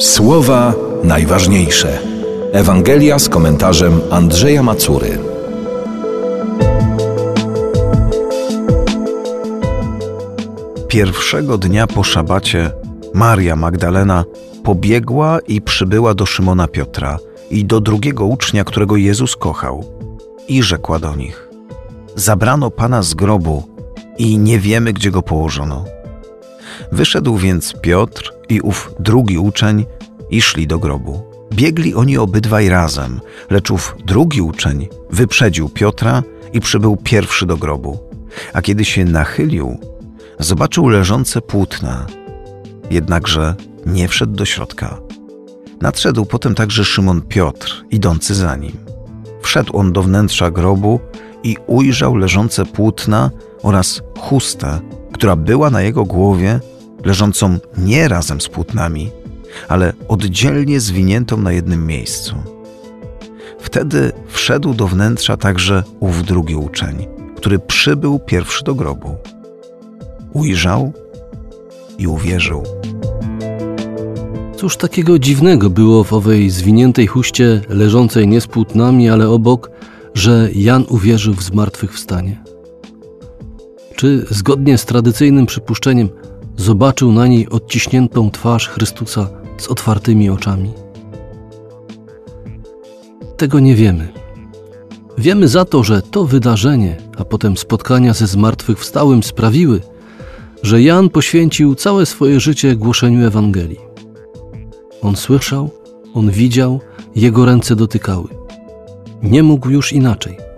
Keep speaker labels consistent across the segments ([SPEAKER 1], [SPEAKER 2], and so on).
[SPEAKER 1] Słowa najważniejsze. Ewangelia z komentarzem Andrzeja Macury.
[SPEAKER 2] Pierwszego dnia po szabacie Maria Magdalena pobiegła i przybyła do Szymona Piotra i do drugiego ucznia, którego Jezus kochał, i rzekła do nich: Zabrano pana z grobu i nie wiemy, gdzie go położono. Wyszedł więc Piotr i ów drugi uczeń i szli do grobu. Biegli oni obydwaj razem, lecz ów drugi uczeń wyprzedził Piotra i przybył pierwszy do grobu. A kiedy się nachylił, zobaczył leżące płótna, jednakże nie wszedł do środka. Nadszedł potem także Szymon Piotr, idący za nim. Wszedł on do wnętrza grobu i ujrzał leżące płótna oraz chustę, która była na jego głowie, leżącą nie razem z płótnami, ale oddzielnie zwiniętą na jednym miejscu. Wtedy wszedł do wnętrza także ów drugi uczeń, który przybył pierwszy do grobu. Ujrzał i uwierzył.
[SPEAKER 3] Cóż takiego dziwnego było w owej zwiniętej chuście, leżącej nie z płótnami, ale obok, że Jan uwierzył w zmartwychwstanie? Czy zgodnie z tradycyjnym przypuszczeniem zobaczył na niej odciśniętą twarz Chrystusa z otwartymi oczami? Tego nie wiemy. Wiemy za to, że to wydarzenie, a potem spotkania ze zmartwychwstałym sprawiły, że Jan poświęcił całe swoje życie głoszeniu Ewangelii. On słyszał, on widział, jego ręce dotykały. Nie mógł już inaczej.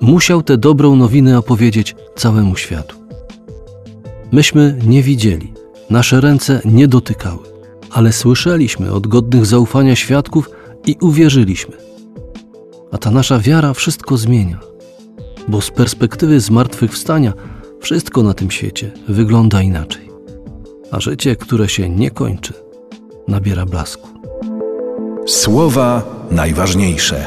[SPEAKER 3] Musiał tę dobrą nowinę opowiedzieć całemu światu. Myśmy nie widzieli, nasze ręce nie dotykały, ale słyszeliśmy od godnych zaufania świadków i uwierzyliśmy. A ta nasza wiara wszystko zmienia, bo z perspektywy zmartwychwstania wszystko na tym świecie wygląda inaczej. A życie, które się nie kończy, nabiera blasku.
[SPEAKER 1] Słowa najważniejsze.